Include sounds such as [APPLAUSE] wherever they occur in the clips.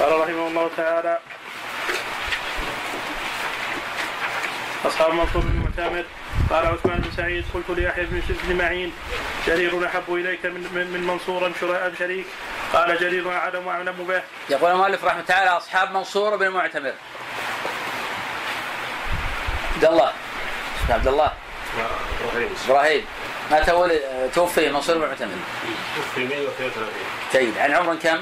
قال رحمه الله تعالى أصحاب منصور بن معتمر قال عثمان بن سعيد قلت ليحيى بن معين جرير أحب إليك من من, من منصور أم شريك. قال جرير أعلم وأعلم به. يقول المؤلف رحمه الله تعالى أصحاب منصور بن معتمر عبد الله. عبد الله. إبراهيم. متى ولد توفي منصور بن معتمر توفي 133 جيد. عن عمر كم؟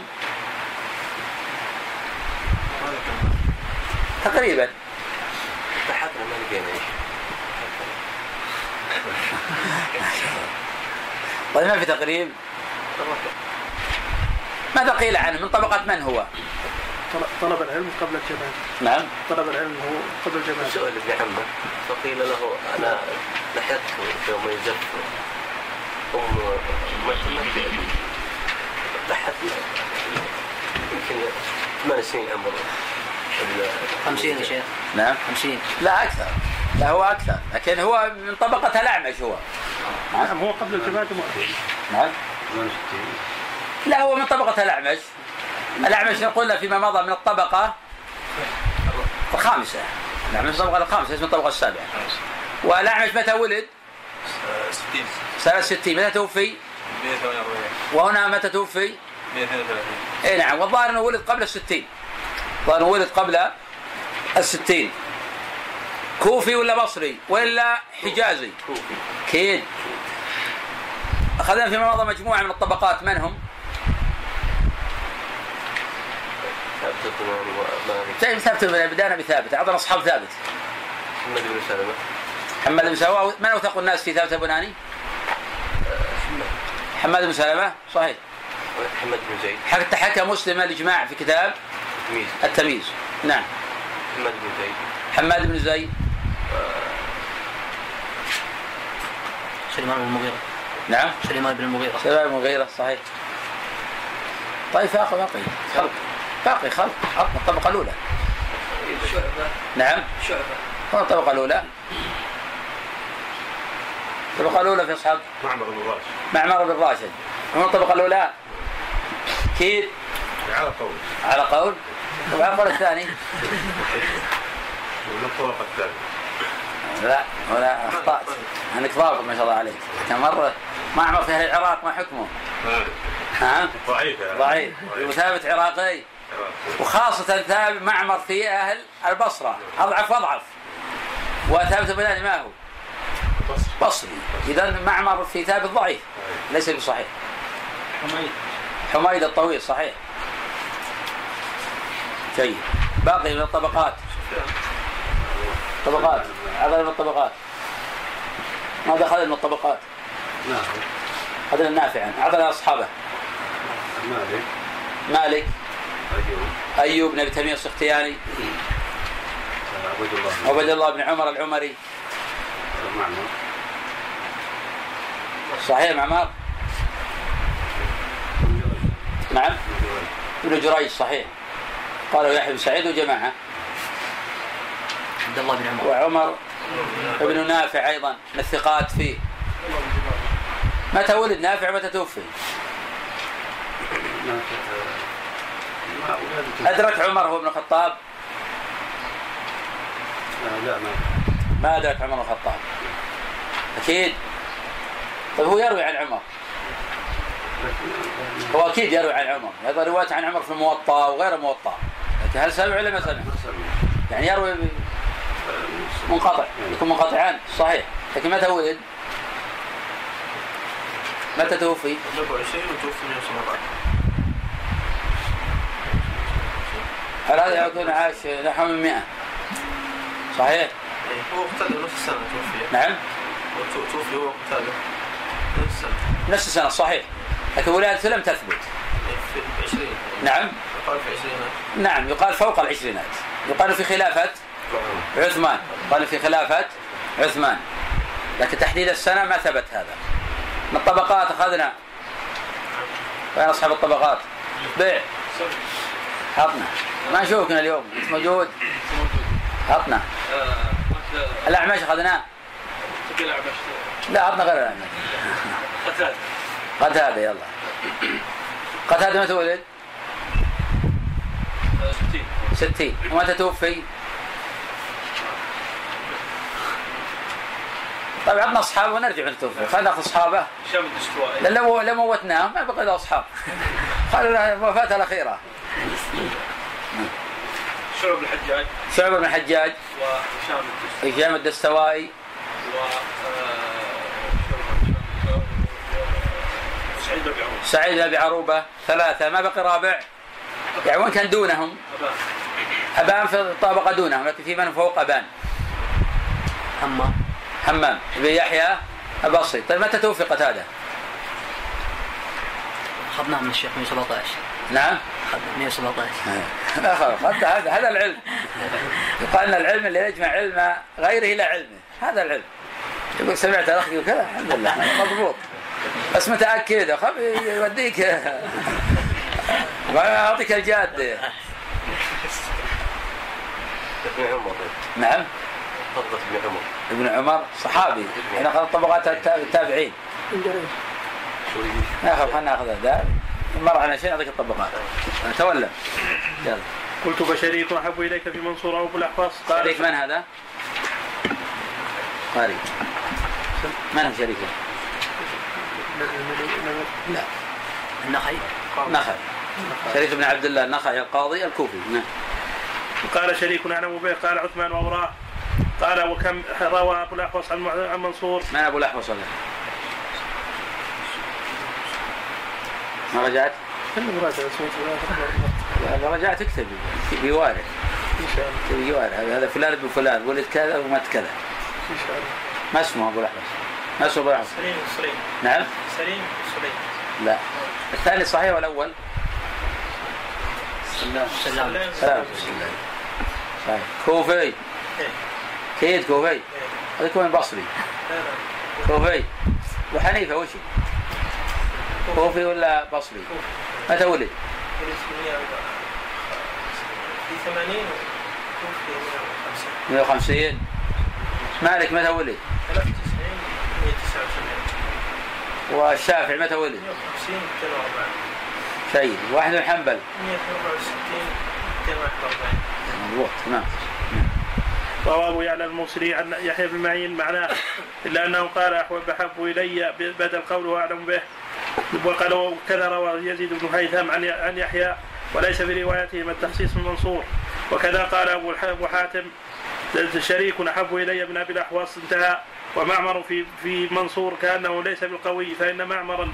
تقريبا. ما لقينا طيب ما في تقريب؟ ماذا قيل عنه من طبقة من هو؟ طلب العلم قبل الجمال. نعم. طلب العلم هو قبل الجمال. سئل ابن عمه. فقيل له أنا لحقته يوم يزف أم لحقت. يمكن ثمان سنين عمره. 50 يا شيخ. نعم. 50 لا أكثر. لا هو أكثر. لكن هو من طبقة الأعمش هو. نعم هو قبل الجمال مؤثر نعم. لا هو من طبقة الأعمش. الأعمش قلنا فيما مضى من الطبقة الخامسة. الأعمش الطبقة الخامسة اسمه الطبقة السابعة. والأعمش متى ولد؟ 60 سنة 60 متى توفي؟ 148 وهنا متى توفي؟ 132 اي نعم. والظاهر إنه ولد قبل الستين. انه ولد قبل الستين. كوفي ولا بصري ولا حجازي؟ كوفي. كيد أخذنا فيما مضى مجموعة من الطبقات. من هم؟ ثابت ثابت بن بدانا بثابت؟ أعطنا أصحاب ثابت. محمد بن سلمة. محمد بن سلمة. من أوثق الناس في ثابت البناني؟ محمد. بن سلمة. صحيح. محمد بن زيد. حتى حكى مسلم الإجماع في كتاب تمييز التمييز. نعم. محمد بن زيد. حماد بن زيد. سليمان بن المغيرة. نعم. سليمان بن المغيرة. سلام المغيرة صحيح. طيب باقي باقي خلق. باقي خلق. خلق. الطبقة الأولى. شعبة نعم. شعبة هو الطبقة الأولى. الطبقة الأولى في أصحاب معمر بن راشد. معمر بن راشد. هو الطبقة الأولى. كيد على قول. على قول. طبعا القول الثاني. الثانية لا ولا أخطأت. أنك ضابط ما شاء الله عليك. كم مرة معمر في أهل العراق ما حكمه. ها؟ ضعيف ضعيف. وثابت عراقي. وخاصة ثابت معمر في أهل البصرة. أضعف وأضعف. وثابت البناني ما هو؟ بصري. إذا معمر في ثابت ضعيف. ليس بصحيح. حميد. حميد الطويل صحيح. جيد باقي من الطبقات. طبقات. أخذنا من الطبقات. ماذا أخذنا من الطبقات؟ نعم. أخذنا نافعا أعطنا أصحابه. مالك. مالك. أيوب. أيوب بن أبي تميم السختياني. عبد الله. عبد الله بن عمر العمري. معمر صحيح معمار؟ نعم. ابن جريج صحيح. قالوا يحيى بن سعيد وجماعة. عبد الله بن عمر. وعمر ابن نافع أيضا من الثقات فيه. متى ولد؟ نافع متى توفي؟ أدرك عمر هو ابن الخطاب؟ لا ما ما أدرك عمر بن الخطاب. أكيد. طيب هو يروي عن عمر. هو أكيد يروي عن عمر. هذا رواية عن عمر في الموطأ وغير الموطأ. هل سمع ولا ما سمع؟ يعني يروي منقطع يكون منقطعان صحيح لكن متى ولد؟ متى توفي؟ 24 وتوفي 117 هل هذا يكون عاش نحو من 100 صحيح؟ هو اقتدى نفس السنة توفي نعم توفي هو اقتدى نفس السنة نفس السنة صحيح لكن ولادته لم تثبت في 20 نعم قال في 20 نعم يقال فوق العشرينات. يقال في خلافة عثمان. قال في خلافة عثمان. لكن تحديد السنة ما ثبت هذا. من الطبقات أخذنا. وين أصحاب الطبقات؟ بيع. حطنا ما نشوفكنا اليوم. أنت موجود؟ حطنا الأعمش أخذناه. لا عطنا غير الأعمش قتادة يلا. قتادة متى ولد؟ ستين ومتى توفي؟ طيب عطنا اصحابه ونرجع نتوفى خلينا نأخذ أصحابه. لو لو موتناهم ما بقى إلا أصحاب. له وفاته الأخيرة. شعب الحجاج. شعبه بن الحجاج. وهشام الدستوائي. هشام الدستوائي. و آه، سعيد بن بن أبي عروبة. ثلاثة. ما بقي رابع. يعني وين كان دونهم؟ أبان ابان في الطابقة دونهم لكن في من فوق ابان أما حمام. بن يحيى البصري طيب متى توفي قتاده؟ أخذناه من الشيخ 117 نعم. أخذنا 117 لا خلاص هذا هذا هذا العلم. يقال أن العلم اللي يجمع علم غيره إلى علمه هذا العلم. يقول سمعت الاخ يقول كذا؟ الحمد لله. مضبوط. بس متأكد. يوديك. [LAUGHS] اعطيك الجادة. ابن عمر. نعم. فضة ابن عمر. ابن عمر صحابي. إحنا اخذنا طبقات التا- التابعين. ناخذ خلينا ناخذ هذا. مر على شيء نعطيك الطبقات. تولى. يلا. قلت فشريك أحب إليك في منصور أو ابو الاحوص شريك قال من هذا؟ قاري من هو شريكه؟ لا. النخعي. نخل شريك بن عبد الله النخعي القاضي الكوفي. نعم. قال شريك اعلم به قال عثمان ووراه قال وكم روى أبو الأحوص عن منصور. من أبو الأحوص؟ هذا؟ ما رجعت؟ لا رجعت اكتب. بيوارد. إن شاء الله. بيوارد. هذا هذا فلان ابن فلان ولد كذا ومات كذا. إن شاء الله. ما اسمه أبو الأحوص؟ ما اسمه أبو الأحوص؟ سليم سليم. نعم. سليم سليم. لا. الثاني صحيح والاول؟ سلام. سلام. سلام. صحيح كوفي كيد كوفي. هذا كوفي بصري كوفي. وحنيفه وش؟ كوفي. ولا بصري؟ متى ولد؟ في 80 وفي 150 150 مالك متى ولد؟ 93 179 والشافعي متى ولد؟ 150 204 سيد واحد بن حنبل. 164 241 مضبوط تمام روى ابو يعلى الموصلي عن يحيى بن معين معناه إلا أنه قال احب أحب إلي بدل قوله اعلم به. وقال وكذا روى يزيد بن هيثم عن عن يحيى وليس في روايتهما التخصيص من منصور. وكذا قال أبو أبو حاتم شريك أحب إلي من أبي الأحوص انتهى. ومعمر في في منصور كأنه ليس بالقوي فإن معمرا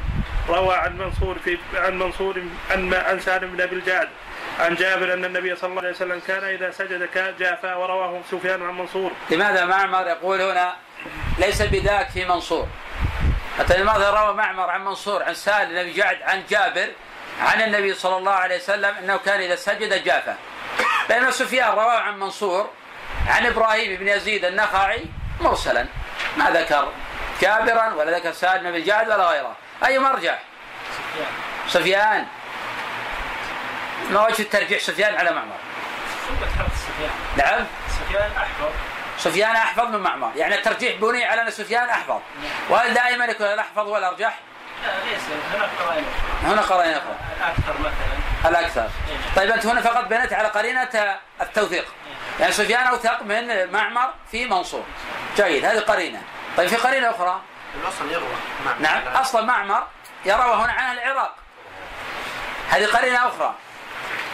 روى عن منصور في عن منصور عن عن سالم بن أبي الجعد. عن جابر أن النبي صلى الله عليه وسلم كان إذا سجد جافا ورواه سفيان عن منصور. لماذا معمر يقول هنا ليس بذاك في منصور؟ حتى لماذا روى معمر عن منصور؟ عن سالم بن جعد عن جابر عن النبي صلى الله عليه وسلم أنه كان إذا سجد جافا. بينما سفيان رواه عن منصور عن إبراهيم بن يزيد النخعي مرسلا. ما ذكر جابرا ولا ذكر سالم بن جعد ولا غيره. أي مرجع؟ سفيان. ما وجه الترجيح؟ سفيان على معمر سفيان؟ نعم. سفيان أحفظ. سفيان أحفظ من معمر يعني الترجيح بني على أن سفيان أحفظ. وهل دائما يكون الاحفظ والارجح لا ليس. هناك قرائن. هنا قرينه أخرى الأكثر مثلا. الأكثر. طيب أنت هنا فقط بنيت على قرينة التوثيق. يعني سفيان أوثق من معمر في منصور. جيد. هذه قرينة. طيب في قرينة أخرى؟ الاصل يروى. نعم. أصلا معمر يروى هنا عن العراق. هذه قرينة أخرى.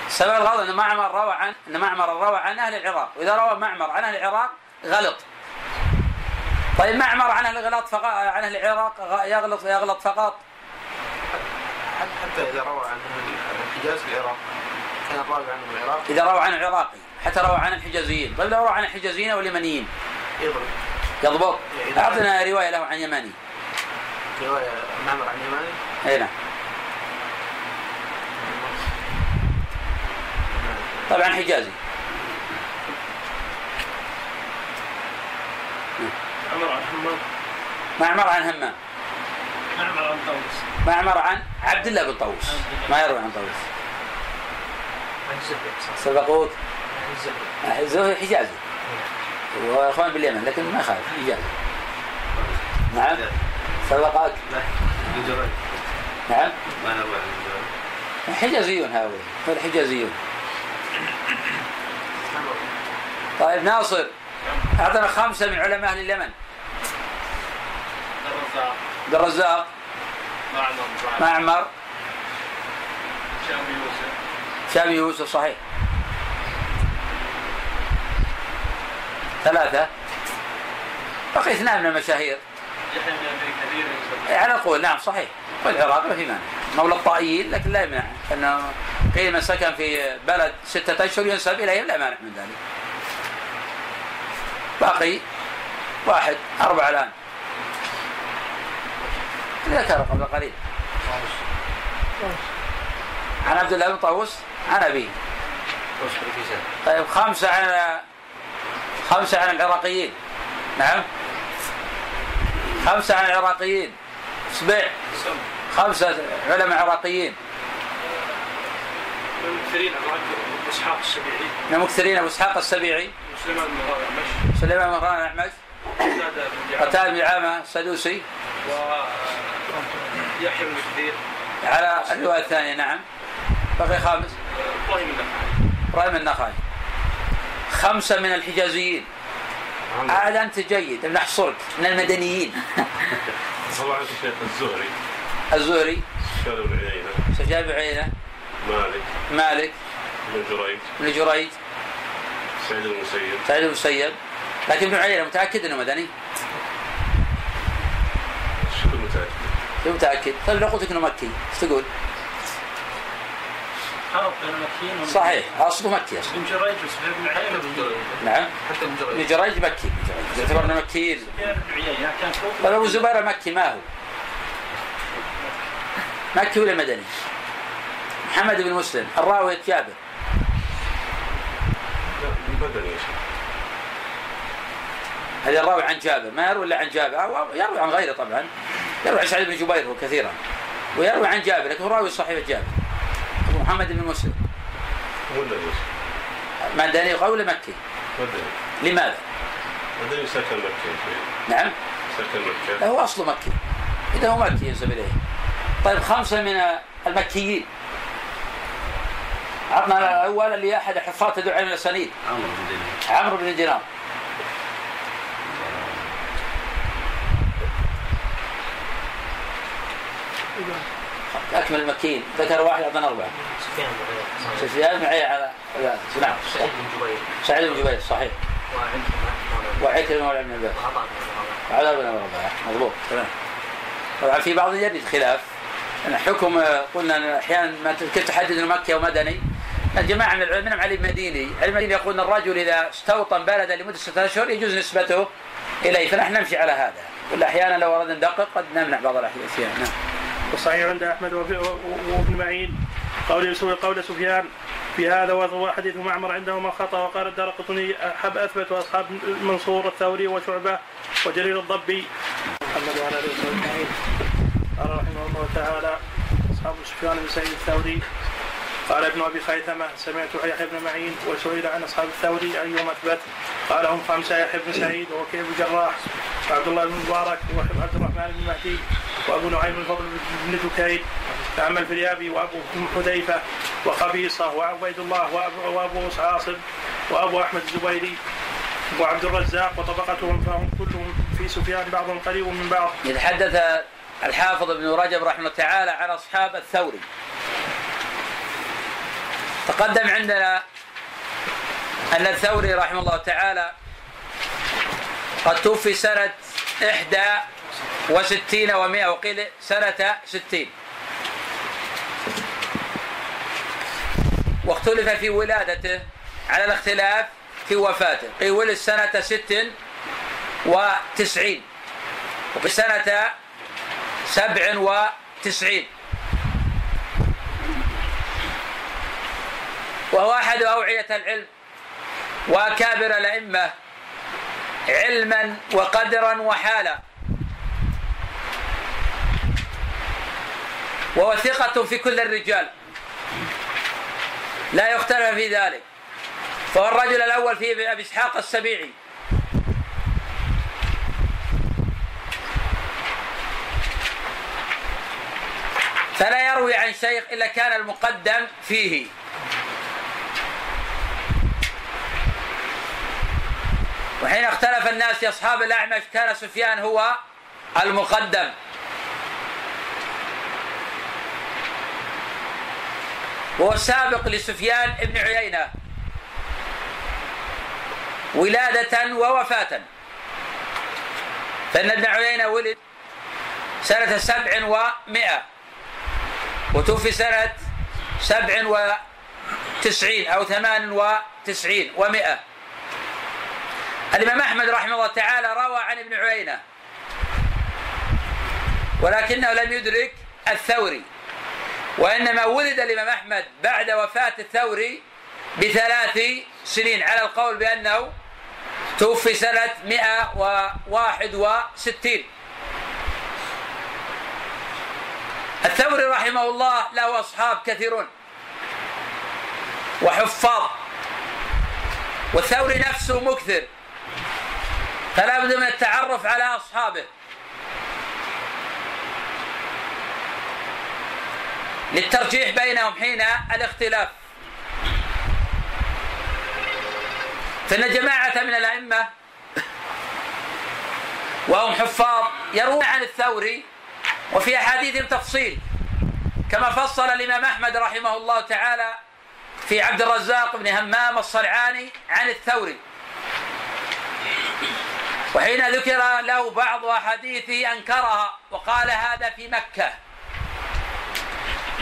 سبب الغلط إن معمر روى عن إن معمر روى عن أهل العراق. وإذا روى معمر عن أهل العراق غلط. طيب معمر عن أهل الغلط فقط عن أهل العراق يغلط يغلط فقط. حتى إذا روى عن الحجاز العراق كان الراوي عنه العراق. إذا روى عن العراقي حتى روى عن الحجازيين. طيب لو روى عن الحجازيين واليمنيين يضرب. يضبط. أعطنا رواية له عن يماني. رواية معمر عن يماني. اي نعم. طبعا حجازي. عمر عن حمام معمر عن همام. معمر عن طوس معمر عن عبد الله بن طوس ما يروي عن طوس عن زبد سبقوك. عن الزهري حجازي. وإخوان باليمن لكن ما خالف حجازي. نعم. سبقك. نعم. ما نروي عن بن جريج حجازيون هؤلاء. هؤلاء طيب ناصر أعطنا خمسة من علماء أهل اليمن. عبد الرزاق. معمر. معمر هشام يوسف شامي يوسف صحيح. ثلاثة. بقي اثنان من المشاهير. على القول نعم صحيح. والعراق ما في مانع. مولى الطائيين لكن لا يمنع. انه قيل من سكن في بلد ستة أشهر ينسب إليهم لا مانع من ذلك. باقي واحد أربعة الآن. ذكر قبل قليل عن عبد الله بن طاووس عن أبيه طيب خمسة عن خمسة عن العراقيين. نعم. خمسة عن العراقيين. سبع خمسة علماء عراقيين. إسحاق السبيعي. من المكثرين أبو إسحاق السبيعي. بن سليمان بن غانم الأعمش قتادة بن قتال بن عامة السدوسي. ويحيى بن كثير. على الرواية الثانية نعم. بقي خامس. إبراهيم النخعي. إبراهيم النخعي. خمسة من الحجازيين. عاد أنت جيد. بنحصرك من المدنيين. [LAUGHS] طبعا الشيخ. الزهري. الزهري. سفيان بن عيينة سفيان بن عيينة مالك. مالك. بن جريج. بن جريج. سعيد بن المسيب. سعيد بن المسيب. لكن ابن عيينة متأكد أنه مدني. شكل متأكد؟ شو متأكد؟ طيب لو قلت لك أنه مكي إيش تقول؟ والمدنيين. صحيح. أصله مكي أصله ابن جريج ابن جريج. نعم. حتى ابن ابن جريج مكي. ابن جريج يعتبر أنه مكي. سفيان بن عيينة كان كوفي طيب أبو زبير مكي ما هو؟ مكي ولا مدني؟ محمد بن مسلم. الراوي جابر مدني يا شيخ هذا الراوي عن جابر. ما يروي إلا عن جابر. أو يروي عن غيره طبعا. يروي عن سعيد بن جبير كثيرا. ويروي عن جابر لكن هو راوي صحيح جابر. أبو محمد بن مسلم. مدني شيخ مدني قول مكي؟ مدني لماذا؟ مدني سكن مكة نعم. سكن مكة هو اصله مكي. إذا هو مكي ينسب إليه. طيب خمسة من المكيين. عطنا الأول اللي أحد حفاظ تدعو علم الأسانيد. عمرو بن دينار. عمرو بن دينار. أكمل المكيين ذكر واحد أعطانا أربعة. سفيان بن عيينة سفيان بن عيينة على نعم. سعيد بن جبير. سعيد بن جبير صحيح. وعكرمة مولى ابن عباس وعطاء بن رباح وعذاب بن رباح مضبوط تمام. طبعا في بعض يرد خلاف. حكم قلنا أحيانا ما تحدد مكي أو مدني الجماعة من العلماء منهم علي المديني، علي المديني يقول إن الرجل إذا استوطن بلدا لمدة ستة أشهر يجوز نسبته إليه فنحن نمشي على هذا، ولا أحيانا لو أردنا ندقق قد نمنع بعض الاشياء نعم. والصحيح عند و- وابن معين قول قول سفيان في هذا وهو حديث معمر عندهما خطأ وقال الدار قطني حب أثبت اصحاب منصور الثوري وشعبة وجرير الضبي. محمد وعلى آله وصحبه أجمعين. قال رحمه الله تعالى أصحاب سفيان بن سعيد الثوري قال ابن أبي خيثمة سمعت يحيى بن معين وسئل عن أصحاب الثوري ايهم أثبت قال هم خمسة يحيى بن سعيد ووكيع بن جراح وعبد الله بن مبارك وعبد الرحمن بن مهدي وأبو نعيم الفضل بن دكين وعم الفريابي وأبو حذيفة وقبيصه وعبيد الله وابو, وأبو عاصم وأبو أحمد الزبيري وعبد الرزاق وطبقتهم فهم كلهم في سفيان بعضهم قريب من بعض يتحدث الحافظ ابن رجب رحمه الله تعالى عن أصحاب الثوري. تقدم عندنا أن الثوري رحمه الله تعالى قد توفي سنة إحدى وستين ومائة وقيل سنة ستين. واختلف في ولادته على الاختلاف في وفاته. قيل ولد سنة ست وتسعين وفي سنة سبع وتسعين. وهو أحد أوعية العلم وأكابر الأئمة علما وقدرا وحالا. وهو ثقة في كل الرجال. لا يختلف في ذلك. فهو الرجل الأول في أبي إسحاق السبيعي. فلا يروي عن شيخ إلا كان المقدم فيه. وحين اختلف الناس في أصحاب الأعمش كان سفيان هو المقدم. وهو السابق لسفيان بن عيينة. ولادة ووفاة. فإن ابن عيينة ولد سنة سبع ومائة وتوفي سنة سبع وتسعين أو ثمان وتسعين ومائة الإمام أحمد رحمه الله تعالى روى عن ابن عيينة. ولكنه لم يدرك الثوري. وإنما ولد الإمام أحمد بعد وفاة الثوري بثلاث سنين على القول بأنه توفي سنة 161 الثوري رحمه الله له أصحاب كثيرون وحفاظ. والثوري نفسه مكثر. فلا بد من التعرف على أصحابه. للترجيح بينهم حين الاختلاف. فإن جماعة من الأئمة وهم حفاظ يروون عن الثوري وفي أحاديثهم تفصيل كما فصل الإمام أحمد رحمه الله تعالى في عبد الرزاق بن همام الصرعاني عن الثوري. وحين ذكر له بعض أحاديثه أنكرها وقال هذا في مكة.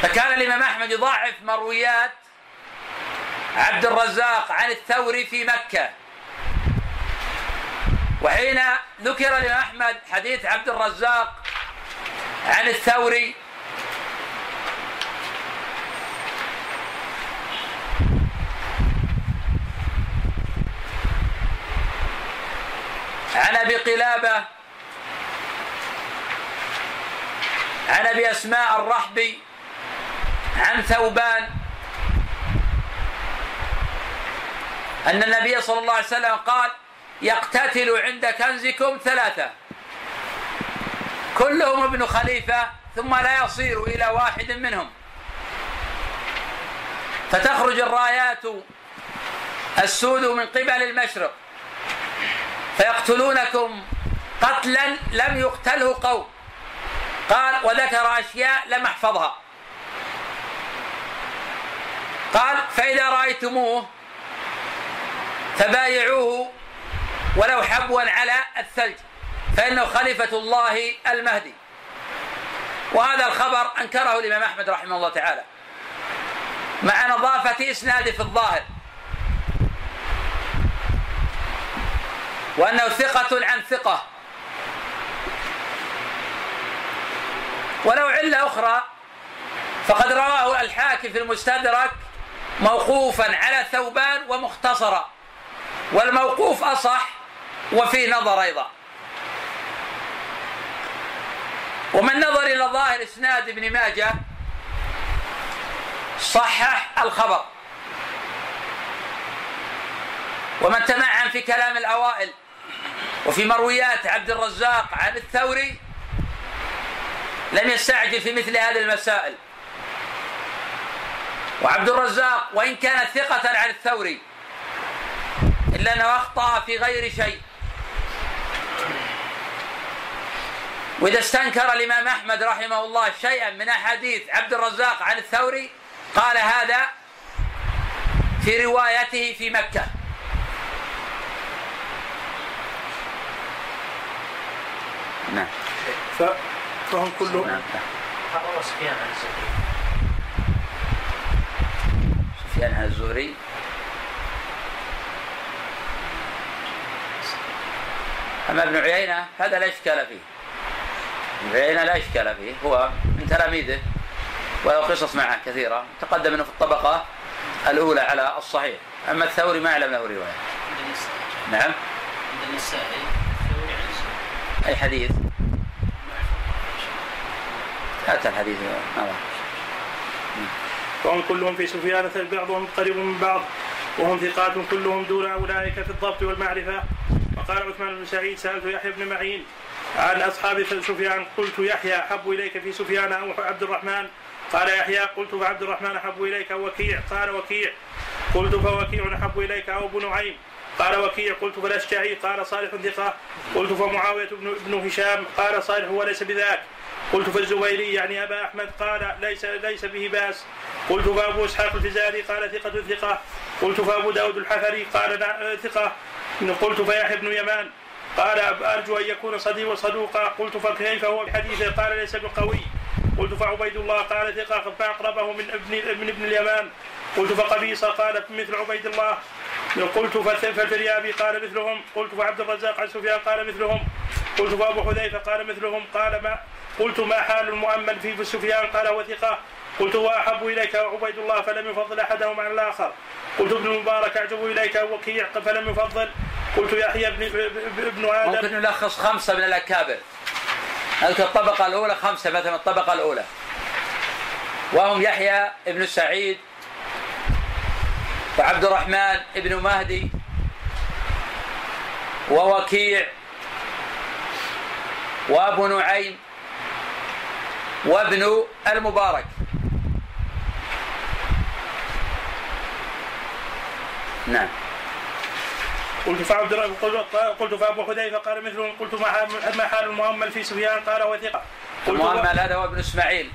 فكان الإمام أحمد يضاعف مرويات عبد الرزاق عن الثوري في مكة. وحين ذكر الإمام أحمد حديث عبد الرزاق عن الثوري عن ابي قلابه عن ابي اسماء الرحبي عن ثوبان. أن النبي صلى الله عليه وسلم قال يقتتل عند كنزكم ثلاثة. كلهم ابن خليفة ثم لا يصير إلى واحد منهم. فتخرج الرايات السود من قبل المشرق. فيقتلونكم قتلا لم يقتله قوم. قال وذكر أشياء لم أحفظها. قال فإذا رأيتموه فبايعوه ولو حبوا على الثلج فإنه خليفة الله المهدي. وهذا الخبر أنكره الإمام أحمد رحمه الله تعالى مع نظافة إسناده في الظاهر. وأنه ثقة عن ثقة. ولو علة أخرى فقد رواه الحاكم في المستدرك موقوفا على ثوبان ومختصرا والموقوف أصح وفي نظر أيضا. ومن نظر إلى ظاهر إسناد ابن ماجه صحح الخبر. ومن تمعن في كلام الأوائل وفي مرويات عبد الرزاق عن الثوري لم يستعجل في مثل هذه المسائل. وعبد الرزاق وإن كان ثقة عن الثوري إلا أنه أخطأ في غير شيء. وإذا استنكر الإمام أحمد رحمه الله شيئا من أحاديث عبد الرزاق عن الثوري قال هذا في روايته في مكة. نعم. ف... فهم كلهم نعم. روى سفيان عن الزهري. سفيان عن الزهري. أما ابن عيينة هذا لا إشكال فيه. ابن عيينة لا إشكال فيه. هو من تلاميذه وله قصص معه كثيرة تقدم منه في الطبقة الأولى على الصحيح. أما الثوري ما أعلم له رواية. نعم. عند النسائي. أي حديث هات الحديث. ما فهم كلهم في سفيان بعضهم قريب من بعض وهم ثقات كلهم دون أولئك في الضبط والمعرفة. وقال عثمان بن سعيد سألت يحيى بن معين عن أصحاب سفيان قلت يحيى أحب إليك في سفيان أو عبد الرحمن؟ قال يحيى. قلت فعبد الرحمن أحب إليك. أو وكيع؟ قال وكيع. قلت فوكيع أحب إليك. أو ابو نعيم قال وكيع قلت فالاشجعي قال صالح ثقة. قلت فمعاوية بن, بن هشام. قال صالح وليس بذاك. قلت فالزبيري يعني أبا أحمد قال ليس ليس به بأس. قلت فأبو إسحاق الفزاري قال ثقة ثقة. قلت فأبو داود الحفري قال ثقة. قلت فيحيى بن يمان. قال أرجو أن يكون صديق صدوقا قلت فكيف هو بحديثه؟ قال ليس بقوي. قلت فعبيد الله قال ثقة فأقربه من ابن من ابن اليمان. قلت فقبيصه قال مثل عبيد الله. قلت فالفريابي قال مثلهم. قلت فعبد الرزاق عن سفيان قال مثلهم. قلت فأبو حذيفة قال مثلهم. قال ما قلت ما حال المؤمل في سفيان؟ قال هو ثقة. قلت واحب إليك وعبيد الله فلم يفضل احدهم عن الآخر. قلت ابن المبارك أعجب إليك وكيع فلم يفضل. قلت يحيى ابن ابن آدم. ممكن نلخص خمسة من الأكابر. نذكر الطبقة الأولى؟ خمسة مثلا الطبقة الأولى. وهم يحيى ابن سعيد وعبد الرحمن ابن مهدي ووكيع وابو نعيم وابن المبارك. نعم. قلت فعبد قلت فأبو حذيفة قال مثلهم قلت ما حال المؤمل في سفيان؟ قال هو ثقة. المؤمل هذا هو ابن إسماعيل.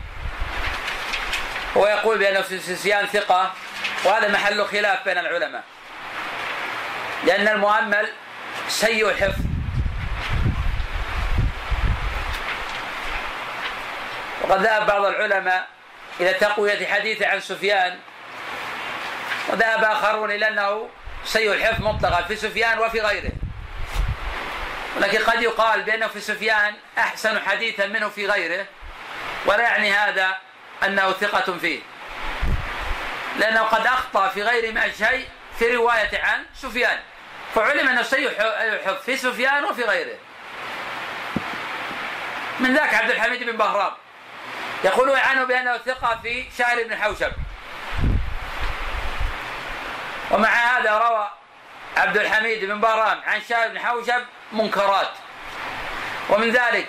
هو يقول بانه في سفيان ثقة. وهذا محل خلاف بين العلماء. لأن المؤمل سيء الحفظ وقد ذهب بعض العلماء إلى تقوية حديثه عن سفيان وذهب آخرون إلى أنه سيء الحفظ مطلقا في سفيان وفي غيره. ولكن قد يقال بأنه في سفيان أحسن حديثا منه في غيره ولا يعني هذا أنه ثقة فيه. لأنه قد أخطأ في غير ما شيء في رواية عن سفيان. فعلم أنه سيء الحفظ في سفيان وفي غيره. من ذاك عبد الحميد بن بهرام. يقولون عنه بأنه ثقة في شهر بن حوشب. ومع هذا روى عبد الحميد بن بهرام عن شهر بن حوشب منكرات. ومن ذلك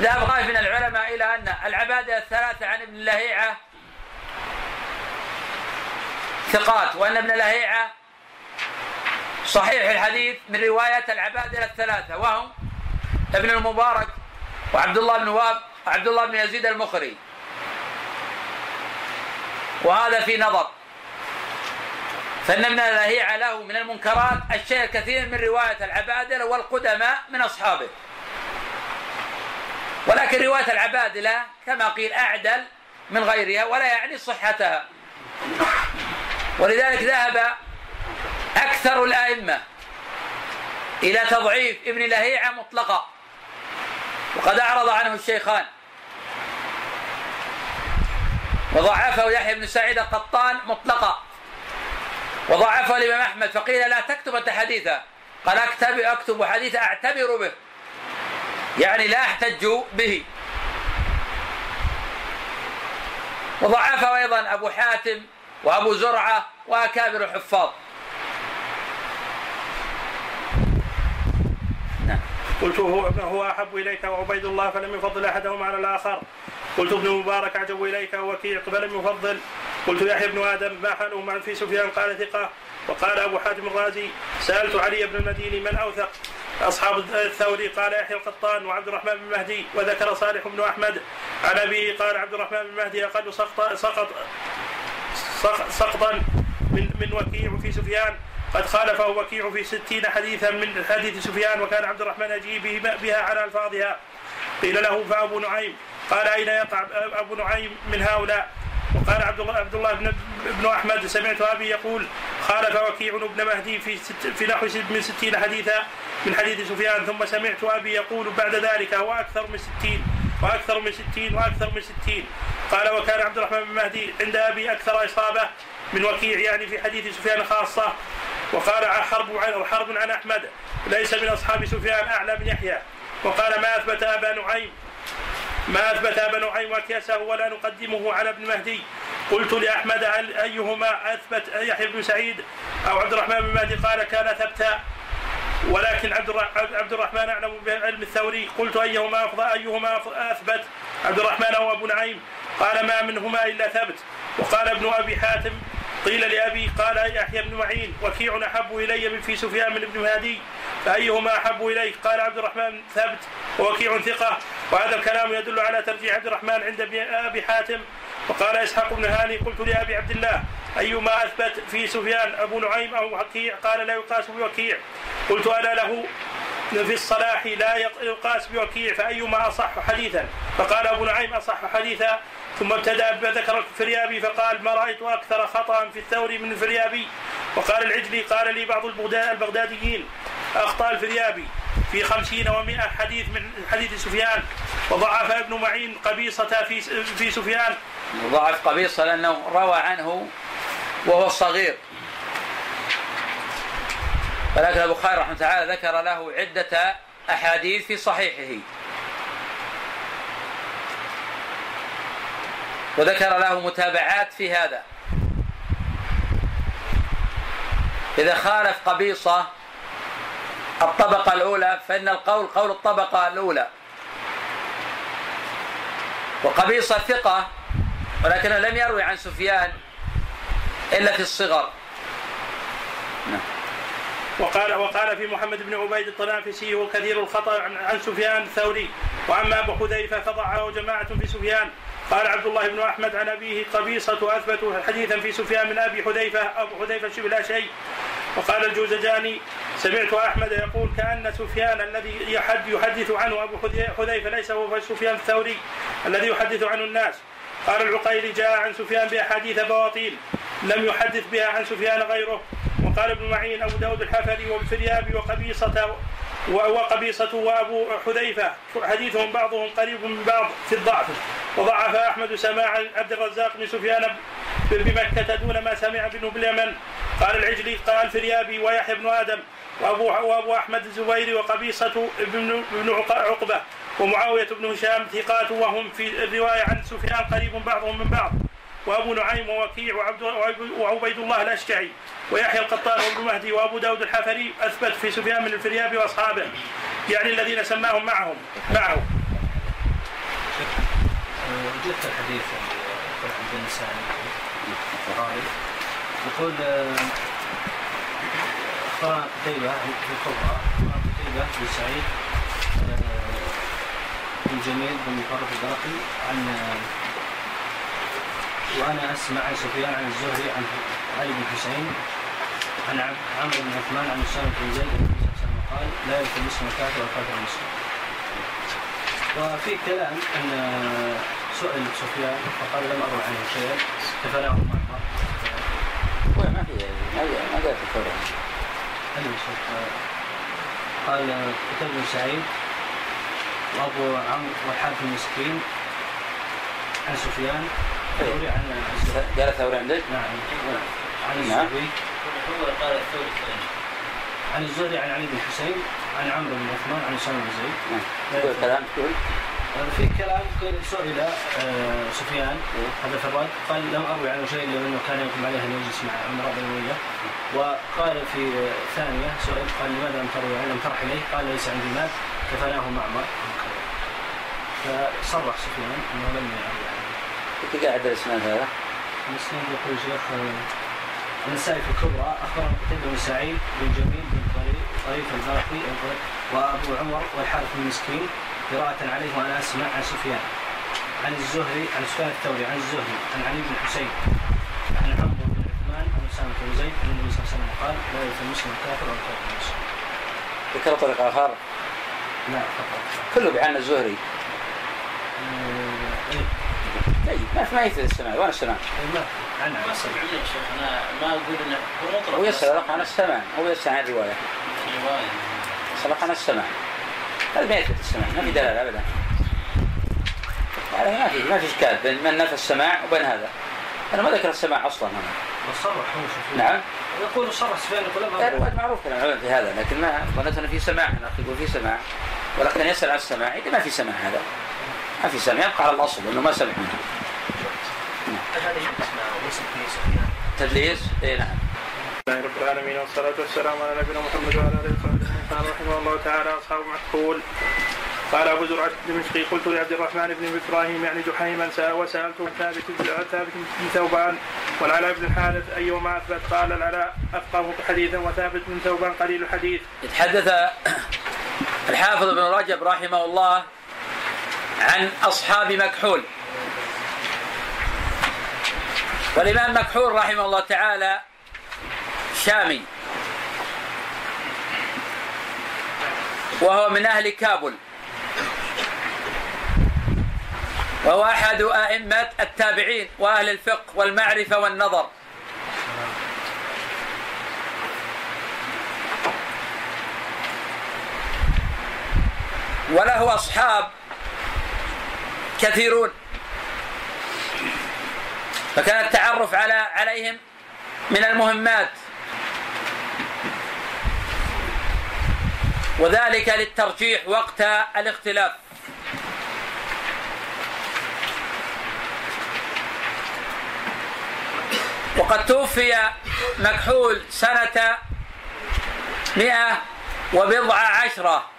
ذهب غاية من العلماء إلى أن العبادة الثلاثة عن ابن لهيعة ثقات وأن ابن لهيعة صحيح الحديث من رواية العبادة الثلاثة وهم ابن المبارك وعبد الله بن واب وعبد الله بن يزيد المخري. وهذا في نظر. فإن ابن لهيعة له من المنكرات الشيء الكثير من رواية العبادلة والقدماء من أصحابه. ولكن رواية العبادلة كما قيل أعدل من غيرها ولا يعني صحتها. ولذلك ذهب أكثر الأئمة إلى تضعيف ابن لهيعة مطلقا وقد أعرض عنه الشيخان. وضعفه يحيى بن سعيد القطان مطلقا. وضعفه الإمام أحمد فقيل لا تكتب أنت حديثا قال أكتب أكتب حديثا أعتبر به. يعني لا أحتج به. وضعفه أيضا أبو حاتم وأبو زرعة وأكابر الحفاظ. قلت هو هو أحب إليك وعبيد الله فلم يفضل احدهم على الآخر. قلت ابن مبارك أعجب إليك ووكيع فلم يفضل. قلت يحيى بن آدم ما حاله مع في سفيان؟ قال ثقة. وقال أبو حاتم الرازي سألت علي بن المديني من أوثق. أصحاب الثوري قال يحيى القطان وعبد الرحمن بن مهدي. وذكر صالح بن أحمد. عن أبيه قال عبد الرحمن بن مهدي أقل سقط سقط سقطا من من وكيع في سفيان. قد خالفه وكيع في ستين حديثا من حديث سفيان وكان عبد الرحمن يجيب بها على ألفاظها. قيل له فأبو نعيم. قال أين يقع أبو نعيم من هؤلاء؟ وقال عبد الله عبد الله بن, بن أحمد سمعت أبي يقول خالف وكيع بن مهدي في ست في نحو من ستين حديثا من حديث سفيان ثم سمعت أبي يقول بعد ذلك هو أكثر من ستين. وأكثر من ستين وأكثر من ستين. قال وكان عبد الرحمن بن مهدي عند أبي أكثر إصابة من وكيع يعني في حديث سفيان خاصة. وقال حرب عن حرب عن أحمد ليس من أصحاب سفيان أعلى من يحيى. وقال ما أثبت أبا نعيم ما أثبت أبا نعيم وكيسه ولا نقدمه على ابن مهدي. قلت لأحمد أيهما أثبت يحيى بن سعيد أو عبد الرحمن بن مهدي؟ قال كان ثبتا. ولكن عبد عبد الرحمن أعلم بعلم الثوري. قلت أيهما افضل أيهما أثبت؟ عبد الرحمن أو أبو نعيم. قال ما منهما إلا ثبت. وقال ابن أبي حاتم قيل لأبي قال يحيى بن معين وكيع أحب إلي من في سفيان من ابن هادي فأيهما أحب إليك قال عبد الرحمن ثبت ووكيع ثقة. وهذا الكلام يدل على ترجيح عبد الرحمن عند أبي حاتم. وقال إسحاق بن هاني قلت لأبي عبد الله أيما أثبت في سفيان أبو نعيم أو وكيع؟ قال لا يقاس بوكيع. قلت أنا له؟ في الصلاح لا يقاس بوكيع فأيما أصح حديثا؟ فقال أبو نعيم أصح حديثا. ثم ابتدأ بذكر الفريابي فقال ما رأيت أكثر خطأ في الثوري من الفريابي؟ وقال العجلي قال لي بعض البغداديين أخطأ الفريابي. في خمسين ومائة حديث من حديث سفيان وضعف ابن معين قبيصة في في سفيان. ضعف قبيصة لأنه روى عنه وهو صغير ولكن البخاري رحمه تعالى ذكر له عدة أحاديث في صحيحه. وذكر له متابعات في هذا. إذا خالف قبيصة الطبقة الأولى فإن القول قول الطبقة الأولى. وقبيصة ثقة ولكنه لم يروي عن سفيان إلا في الصغر. نعم. وقال وقال في محمد بن عبيد الطنافسي وكثير الخطأ عن, عن سفيان الثوري. وأما أبو حذيفة فضعه جماعة في سفيان. قال عبد الله بن أحمد عن أبيه قبيصة اثبت حديثا في سفيان من أبي حذيفة أبو حذيفة شبه لا شيء. وقال الجوزجاني سمعت أحمد يقول كأن سفيان الذي يحد يحدث عنه أبو حذيفة ليس هو سفيان الثوري الذي يحدث عنه الناس. قال العقيلي جاء عن سفيان بأحاديث بواطيل لم يحدث بها عن سفيان غيره. وقال ابن معين أبو داود الحفري والفريابي وقبيصة وقبيصة وأبو حذيفة حديثهم بعضهم قريب من بعض في الضعف. وضعف أحمد سماع عبد الرزاق بن سفيان بمكة دون ما سمع بن باليمن قال العجلي قال الفريابي ويحيى بن آدم وأبو, وأبو أحمد الزبيري وقبيصة بن, بن عقبة ومعاوية بن هشام ثقات وهم في الرواية عن سفيان قريب بعضهم من بعض. وأبو نعيم ووكيع وعبد وعبيد الله الأشجعي ويحيى القطان وابن مهدي وأبو داود الحفري أثبت في سفيان من الفريابي وأصحابه يعني الذين سماهم معهم معه. وجدت الحديث عند النسائي يقول اخبرنا قتيبة في الكبرى قتيبة بن سعيد بن جميل بن مفرق الدرقي عن وأنا أسمع عن سفيان عن الزهري عن علي بن حسين عن عمرو بن عثمان عن أسامة بن زيد قال لا يدخل مسلم الكافر والكافر المسلم. وفي كلام أن سئل سفيان فقال لم اروى عنه شيئا كفناه معمر. ما في ما ما قال كتب بن سعيد وأبو عمرو والحارث المسكين عن سفيان. ثوري عن قال ثوري عندك؟ نعم. عن الزهري. هو قال الثوري عن الزهري عن علي بن حسين عن عمرو بن عثمان عن أسامة بن زيد. نعم. كلام تقول. في كلام سئل آه، سفيان هذا الرد قال لم أروي عنه شيء إلا أنه كان يقوم عليه أن يجلس مع عمر بن اميه وقال في ثانية سئل قال لماذا لم تروي عنه؟ لم ترح إليه؟ قال ليس عندي مال كفناه معمر. فصرح سفيان أنه لم يروي عنه. كيف قاعد الاسناد هذا؟ الاسناد يقول شيخ النسائي في الكبرى أخبرنا قتيبة بن سعيد بن جميل بن طريف الباقي وأبو عمر والحارث بن مسكين قراءة عليه وأنا اسمع عن سفيان عن الزهري عن سفيان الثوري عن الزهري عن علي بن حسين عن عمرو بن عثمان عن أسامة بن زيد عن النبي صلى الله عليه وسلم قال لا يؤتى المسلم الكافر ولا الكافر المسلم. ذكر طريق آخر؟ لا فقط. كله بعن الزهري. آه، إيه. طيب ما في ما يفيد السماع وين السماع؟ ما عن ما سمع يا شيخ أنا ما أقول إنه هو مطلق هو يسأل عن السماع هو يسأل عن الرواية روايه يسأل عن السماع هذا ما يثبت السماع ما في دلالة أبدا. يعني ما في ما في إشكال بين من نفى السماع وبين هذا. أنا ما ذكر السماع أصلا هنا. سفيان نعم. يقول صرح سفيان الرواية معروف كلام العلماء في هذا لكن ما ظننت أنه في سماع. هنا يقول في سماع. ولكن يسأل عن السماع إذا ما في سماع هذا. ما في سماع يبقى على الأصل أنه ما سمع. منه سفيان تدليس؟ اي نعم. الله رب العالمين والصلاة والسلام على نبينا محمد وعلى آله وصحبه قال رحمه الله تعالى أصحاب معقول قال أبو زرعة الدمشقي قلت لعبد الرحمن بن إبراهيم يعني جحيما وسألته ثابت ثابت بن ثوبان والعلاء بن الحارث أيهما أثبت؟ قال العلاء أفقه حديثا وثابت بن ثوبان قليل الحديث. يتحدث [COUGHS] الحافظ ابن رجب رحمه الله عن أصحاب مكحول. والامام مكحول رحمه الله تعالى شامي. وهو من أهل كابل. وهو أحد أئمة التابعين وأهل الفقه والمعرفة والنظر. وله أصحاب كثيرون. فكان التعرف على عليهم من المهمات. وذلك للترجيح وقت الاختلاف. وقد توفي مكحول سنة مئة وبضع عشرة.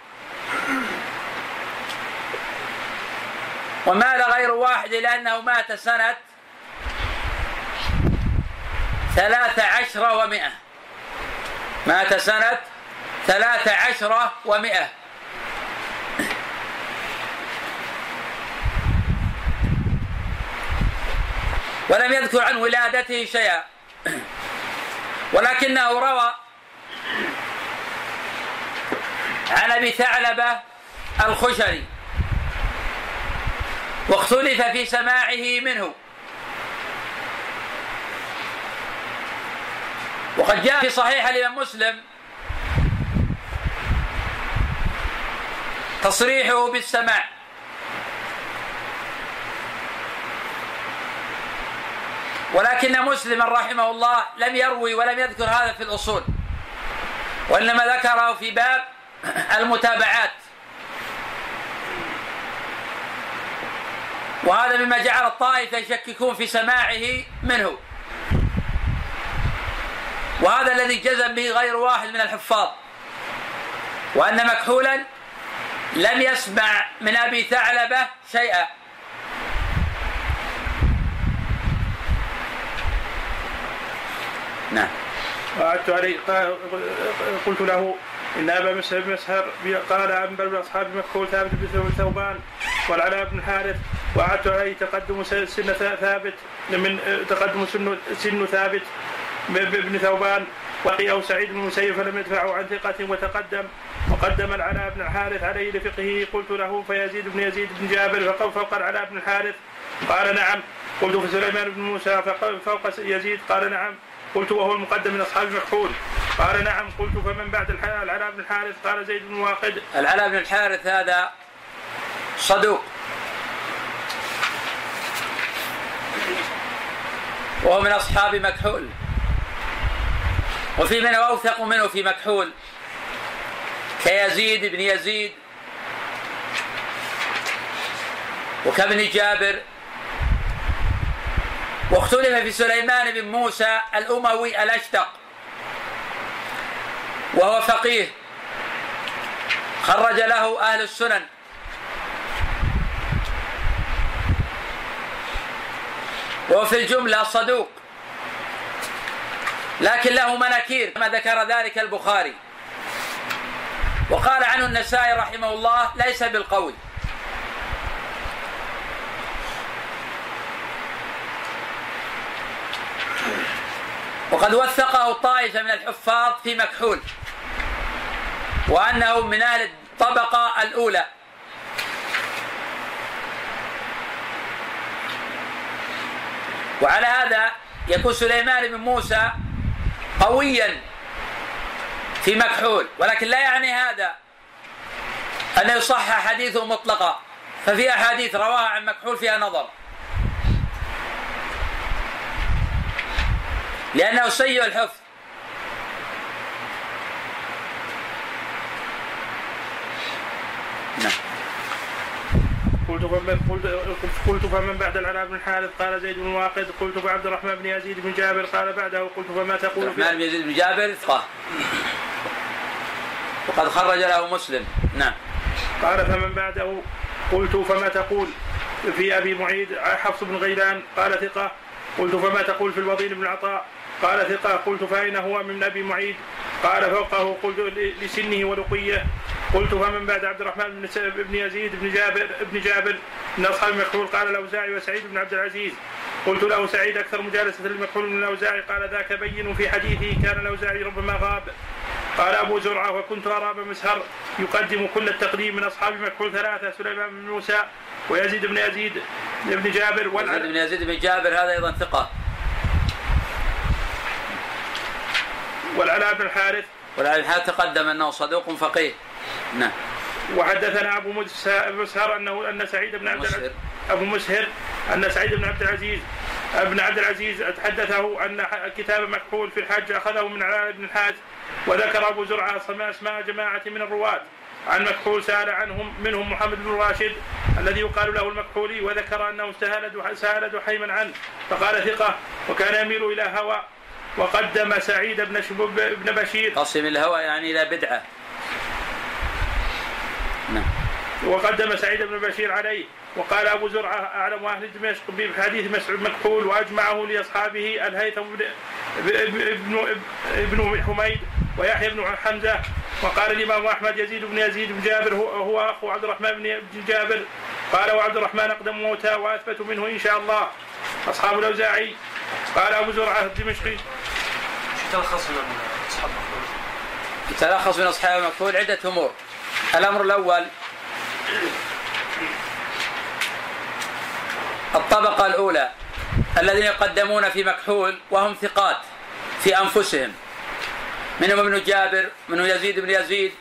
ومال غير واحد لأنه مات سنة ثلاث عشر ومئة. مات سنة ثلاث عشر ومئة. ولم يذكر عن ولادته شيئا. ولكنه روى عن أبي ثعلبة الخشري واختلف في سماعه منه. وقد جاء في صحيح الإمام مسلم تصريحه بالسماع. ولكن مسلما رحمه الله لم يروي ولم يذكر هذا في الأصول وإنما ذكره في باب المتابعات. وهذا مما جعل الطائفة يشككون في سماعه منه. وهذا الذي جزم به غير واحد من الحفاظ وأن مكحولا لم يسمع من أبي ثعلبة شيئا. نعم. وعدت عليه قلت له إن أبا مسهر مسهر قال عن بل أصحاب مكحول ثابت بن ثوبان والعلاء بن حارث وعدت عليه تقدم سن ثابت من تقدم سن سن ثابت بن ثوبان. وقيه سعيد بن المسيب فلم يدفعه عن ثقة وتقدم. وقدم العلاء بن الحارث عليه لفقهه قلت له فيزيد بن يزيد بن جابر فوق العلاء بن الحارث؟ قال نعم. قلت فسليمان بن موسى فوق يزيد؟ قال نعم. قلت وهو المقدم من أصحاب مكحول قال نعم. قلت فمن بعد العلاء بن الحارث؟ قال زيد بن واقد. العلاء بن الحارث هذا صدوق. وهو من أصحاب مكحول. وفي من أوثق منه في مكحول. كيزيد بن يزيد. وكابن جابر. واختلف في سليمان بن موسى الأموي الأشتق. وهو فقيه. خرج له أهل السنن. وهو في الجملة صدوق. لكن له مناكير كما ذكر ذلك البخاري. وقال عنه النسائي رحمه الله ليس بالقوي وقد وثقه طائفة من الحفاظ في مكحول وأنه من أهل الطبقة الأولى. وعلى هذا يكون سليمان بن موسى قويا في مكحول ولكن لا يعني هذا أن يصح حديثه مطلقا ففي أحاديث رواها عن مكحول فيها نظر. لأنه سيء الحفظ. نعم. قلت فمن قلت قلت فمن بعد العلاء بن الحارث قال زيد بن واقد. قلت فعبد الرحمن بن يزيد بن جابر. قال بعده قلت فما تقول في الرحمن بن يزيد بن جابر؟ ثقة وقد خرج له مسلم. نعم. قال فمن بعده قلت فما تقول في أبي معيد؟ حفص بن غيلان. قال ثقة. قلت فما تقول في الوضيل بن عطاء؟ قال ثقة قلت فأين هو من أبي معيد؟ قال فوقه قلت لسنه ولقية. قلت فمن بعد عبد الرحمن بن بن يزيد بن جابر بن جابر من اصحاب المكحول قال الأوزاعي وسعيد بن عبد العزيز. قلت له سعيد أكثر مجالسة للمكحول من الأوزاعي؟ قال ذاك بين في حديثه كان الأوزاعي ربما غاب. قال أبو زرعة وكنت ابا مسهر. يقدم كل التقديم من أصحاب مكحول ثلاثة سليمان بن موسى ويزيد بن يزيد بن جابر. يزيد بن يزيد بن جابر هذا أيضا ثقة. والعلاء بن الحارث. والعلاء بن الحارث تقدم أنه صدوق فقيه. نعم. وحدثنا أبو مسهر انه أن سعيد بن عبد العزيز أبو مسهر أن سعيد بن عبد العزيز ابن عبد العزيز حدثه أن كتاب مكحول في الحج أخذه من علاء بن الحاج وذكر أبو زرعة أسماء جماعة من الرواة عن مكحول سأل عنهم منهم محمد بن راشد الذي يقال له المكحولي وذكر أنه سال سأل دحيما عنه فقال ثقة وكان يميل إلى هوى وقدم سعيد بن بن بشير. قسم الهوى يعني إلى بدعة. نعم. وقدم سعيد بن بشير عليه. وقال أبو زرعة أعلم أهل دمشق بحديث مسعود مكحول وأجمعه لأصحابه الهيثم بن ابن ابن حميد ويحيى بن حمزة. وقال الإمام أحمد يزيد بن يزيد بن جابر هو أخو عبد الرحمن بن جابر. قال وعبد الرحمن أقدم موتى وأثبت منه إن شاء الله. أصحاب الأوزاعي. قال أبو زرعة الدمشقي تلخص من أصحاب تلخص من أصحاب المكحول عدة أمور. الأمر الأول الطبقة الأولى الذين يقدمون في مكحول وهم ثقات في أنفسهم. منهم ابن جابر منهم يزيد بن يزيد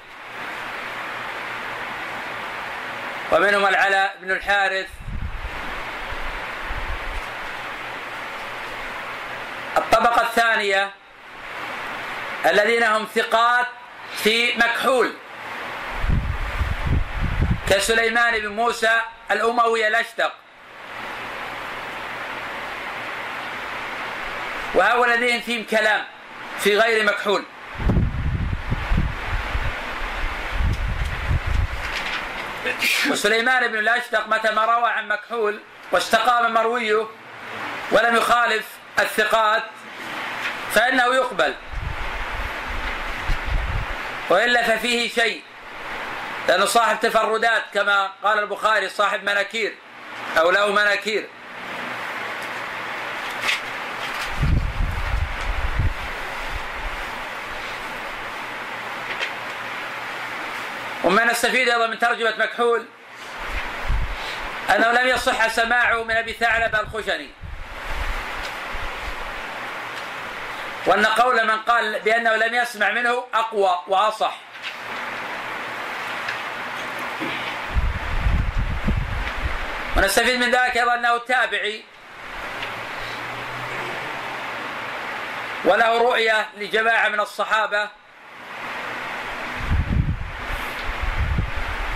ومنهم العلاء بن الحارث الطبقة الثانية الذين هم ثقات في مكحول. كسليمان بن موسى الأموي الأشتق. وهؤلاء الذين فيهم كلام في غير مكحول. وسليمان بن الأشتق متى ما روى عن مكحول واستقام مرويه ولم يخالف الثقات فإنه يقبل. والا ففيه شيء لأنه صاحب تفردات كما قال البخاري صاحب مناكير أو له مناكير. وما نستفيد أيضا من ترجمة مكحول أنه لم يصح سماعه من أبي ثعلب الخشني. وأن قول من قال بأنه لم يسمع منه أقوى وأصح. ونستفيد من ذلك أيضا أنه تابعي. وله رؤية لجماعة من الصحابة.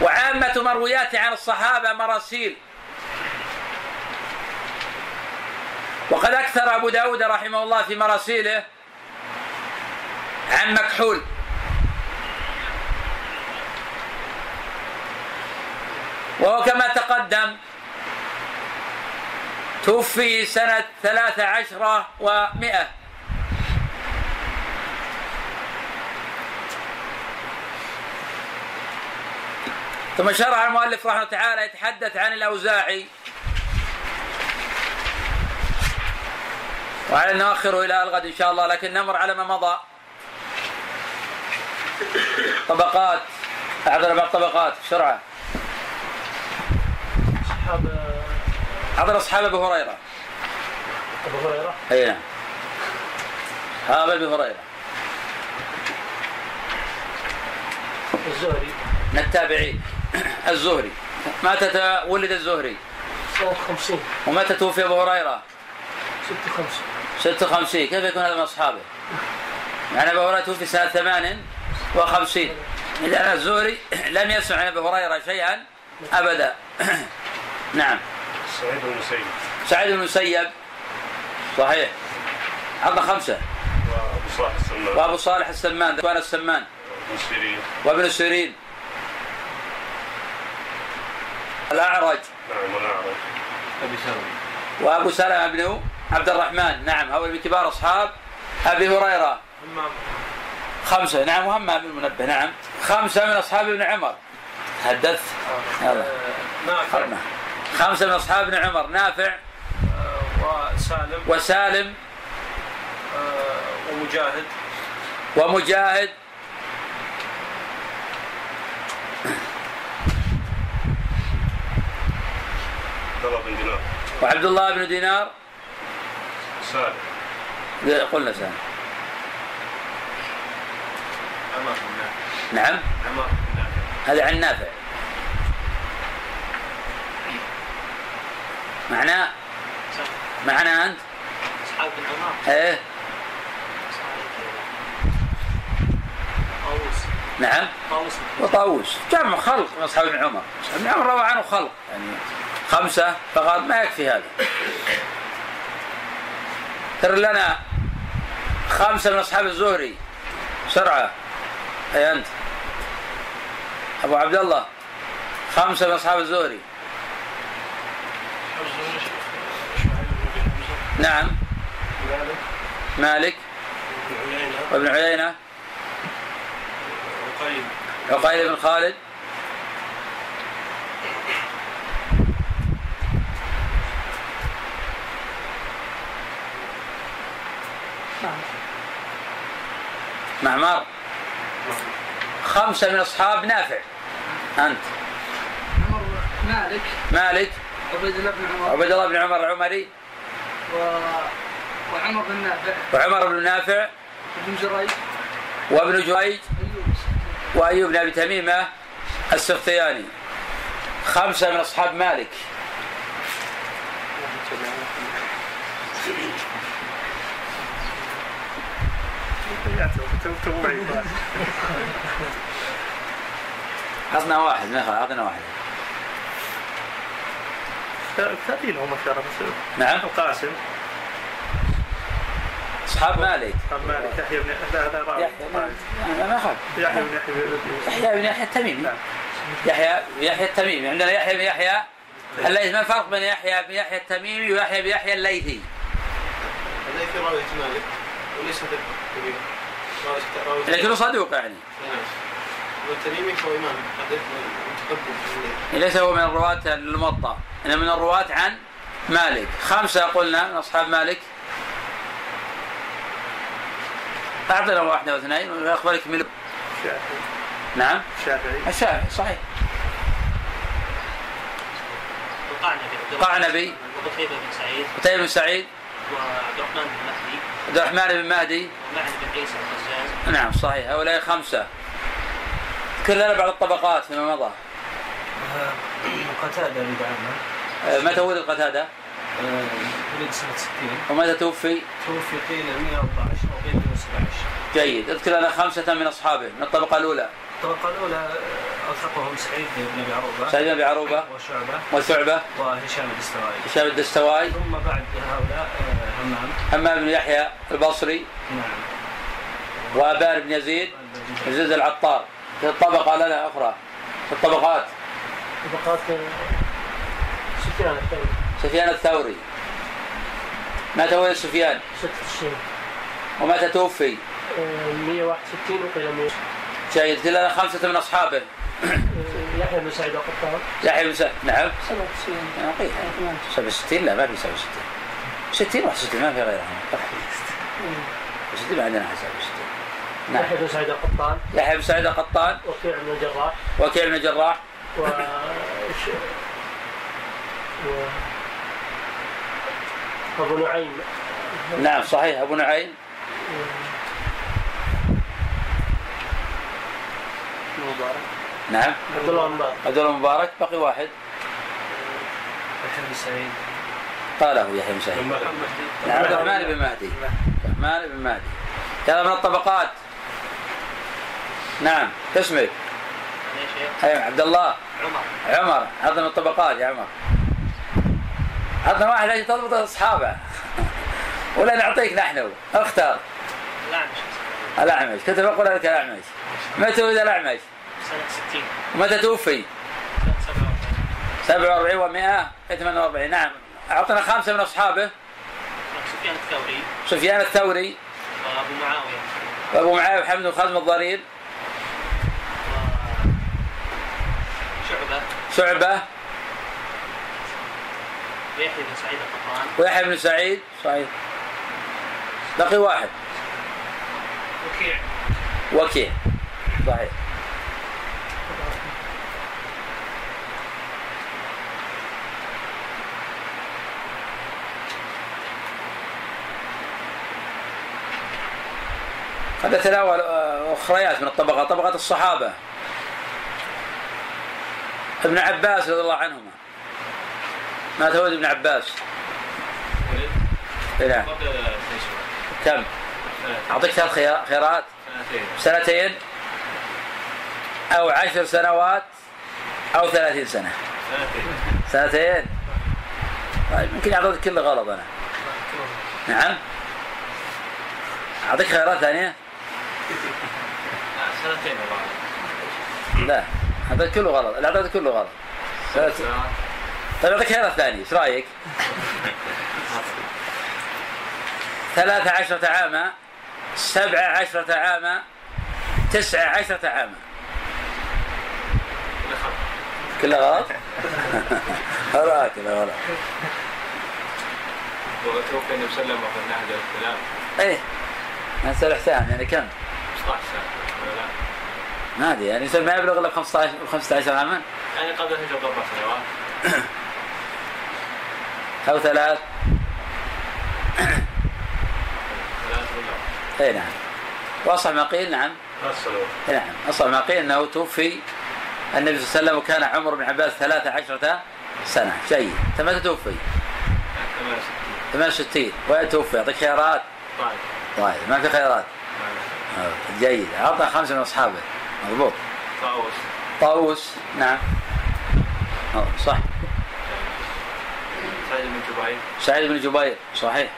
وعامة مروياته عن الصحابة مراسيل. وقد أكثر أبو داود رحمه الله في مراسيله. عن مكحول. وهو كما تقدم توفي سنة ثلاثة عشرة ومائة ثم شرع المؤلف رحمه الله تعالى يتحدث عن الأوزاعي. وعلى نؤخره إلى الغد إن شاء الله لكن نمر على ما مضى. [LAUGHS] طبقات. أعذر بعض طبقات بسرعة. أصحاب حضر أصحاب أبي هريرة. أبو هريرة؟ أي نعم أصحاب أبي هريرة. الزهري. من التابعين. الزهري. متى ولد الزهري؟ سنة 50 ومتى توفي أبو هريرة؟ 56 56 كيف يكون هذا من أصحابه؟ يعني أبو هريرة توفي سنة 58 إذا الزهري لم يسمع عن أبي هريرة شيئا أبدا. [CLEARS THROAT] نعم. سعيد بن المسيب سعيد بن المسيب صحيح. عطنا خمسة. وأبو صالح السمان. وأبو صالح السمان. ذكوان السمان. وابن سيرين. وابن سيرين. الأعرج. نعم والأعرج أبي سلمة. وأبو سلمة بن عبد الرحمن. نعم هؤلاء من كبار أصحاب أبي هريرة. همام خمسة. نعم وهمام بن منبه. نعم. خمسة من أصحاب ابن عمر. حدثت يلا. نافع. خمسة من أصحاب ابن عمر. نافع. آه، وسالم. وسالم. آه، ومجاهد. ومجاهد. عبد الله بن دينار. وعبد الله بن دينار. سالم. قلنا سالم. نعم. هذا عن نافع. معناه معناه أنت؟ اصحاب بن عمر إيه. نعم. طاووس وطاووس. جمع خلق من أصحاب ابن عمر. ابن عمر روى عنه خلق. يعني خمسة فقط ما يكفي هذا. تر لنا خمسة من أصحاب الزهري. بسرعة أي أنت؟ أبو عبد الله. خمسة من أصحاب الزهري. نعم. مالك. وابن عيينة. عقيل بن خالد. معمر خمسة من أصحاب نافع. أنت. عمر مالك. مالك. عبيد الله بن عمر. عبد الله بن عمر العمري. و... وعمر بن نافع. وعمر بن نافع. بن جريج. وابن جريج. أيوب وأيوب بن أبي تميمة السختياني. خمسة من أصحاب مالك. [LAUGHS] عطنا واحد ما عطنا واحد. ثلاثين هم شرف نعم. القاسم أصحاب مالك. عن مالك يحيى بن لا هذا راوي. يحيى ما يخالف يحيى بن يحيى بن- يحيى بن يحيى التميمي. يحيى يحيى التميمي. عندنا يحيى بن يحيى. الليثي ما الفرق بين يحيى بن يحيى التميمي ويحيى بن يحيى الليثي؟ الليثي راوية مالك وليس ثقة كبير راوية راوية لكنه صدوق يعني. الليل. ليس هو من الرواة الموطأ إنما من الرواة عن مالك. خمسة قلنا من أصحاب مالك. أعطنا واحدة واثنين وأخبرك من الشافعي نعم. الشافعي الشافعي صحيح. القعنبي قعنبي. وقتيبة بن سعيد. قتيبة بن سعيد. وعبد الرحمن بن مهدي. عبد الرحمن بن مهدي. ومعن بن عيسى الخزاز نعم صحيح. هؤلاء خمسة. كلنا بعض الطبقات فيما مضى. قتادة بن دعامة آه، متى ولد قتادة ولد سنة 60 ومتى توفي؟ توفي قيل 114 وقيل 117 جيد. اذكر لنا خمسة من أصحابه من الطبقة الأولى. الطبقة الأولى أوثقهم سعيد بن أبي عروبة. سعيد بن أبي عروبة. وشعبة. وشعبة. وهشام الدستوائي. هشام الدستواي ثم بعد هؤلاء آه، همام. همام بن يحيى البصري. نعم. وأبان بن يزيد. يزيد العطار. في الطبقة لنا أخرى. في الطبقات. طبقات سفيان الثوري. سفيان الثوري. متى ولد سفيان. ست سنين. ومتى توفي. 161 وقيل 100 جيد لنا خمسة من أصحابه. يحيى بن سعيد القطان يحيى بن سعد نعم. 97 نقيل 67 لا ما في 67 60 61 ما في غيرها. 60 ما عندنا حساب 60 نعم. يحيى بن سعيد القطان. يحيى بن سعيد القطان. وكيع بن الجراح. وكيع بن الجراح. و [LAUGHS] و أبو نعيم. نعم صحيح أبو نعيم. المبارك نعم. عبد الله المبارك. عبد الله المبارك بقي واحد. يحيى بن سعيد. قاله يحيى بن سعيد نعم عبد الرحمن بن مهدي. عبد الرحمن بن مهدي. هذا من الطبقات. نعم اسمك؟ أيوه عبد الله عمر. عمر هذا من الطبقات يا عمر. عطنا واحد عشان تضبط أصحابه. [LAUGHS] ولا نعطيك نحن اختار لا مش الأعمش. كتب أقول لك الأعمش. متى ولد الأعمش؟ سنة 60 ومتى توفي؟ سنة 47 و100 48 نعم. أعطنا خمسة من أصحابه. سفيان الثوري. سفيان الثوري. وأبو معاوية. وأبو معاوية وحمد بن خزم الضرير وشعبه شعبة ويحيى بن سعيد القطان. ويحيى بن سعيد؟ صحيح. بقي واحد. وكيع. وكيع. صحيح. قد نتناول آه، أخريات من الطبقات طبقات الصحابة. ابن عباس رضي الله عنهما. مات ولد ابن عباس. إيه. نعم كم؟ أعطيك ثلاث خيار- خيارات. سنتين أو عشر سنوات أو ثلاثين سنة. سنتين سنتين. طيب يمكن أعطيك كله غلط أنا. نعم. أعطيك خيارات ثانية. سنتين لا. هذا كله غلط أعطيته كله غلط طيب أعطيك خيارات ثانية إيش رأيك؟ ثلاثة عشرة عاما سبعة عشرة عاما تسعة عشرة عاما كله غلط؟ [LAUGHS] غلط كله غلط وتوفي النبي صلى الله عليه وسلم وقد نهج الكلام إيه نسأل حسام يعني كم؟ 15 سنه ولا لا؟ ما أدري يعني يصير ما يبلغ إلا ب 15 15 عاما. يعني قبل الهجره باربع سنوات. [COUGHS] أو ثلاث. ثلاث إي نعم. واصح ما قيل نعم. نعم. اصح ما قيل أنه توفي النبي صلى الله عليه وسلم وكان عمر بن عباس 13 سنة. جيد. انت متى توفي؟ 68 وين توفي؟ يعطيك خيارات؟ طيب. طيب ما في خيارات. آه، جيد. اعطنا خمسة من أصحابه. مضبوط طاووس. طاووس نعم. آه، صح. سعيد بن جبير. سعيد بن جبير صحيح.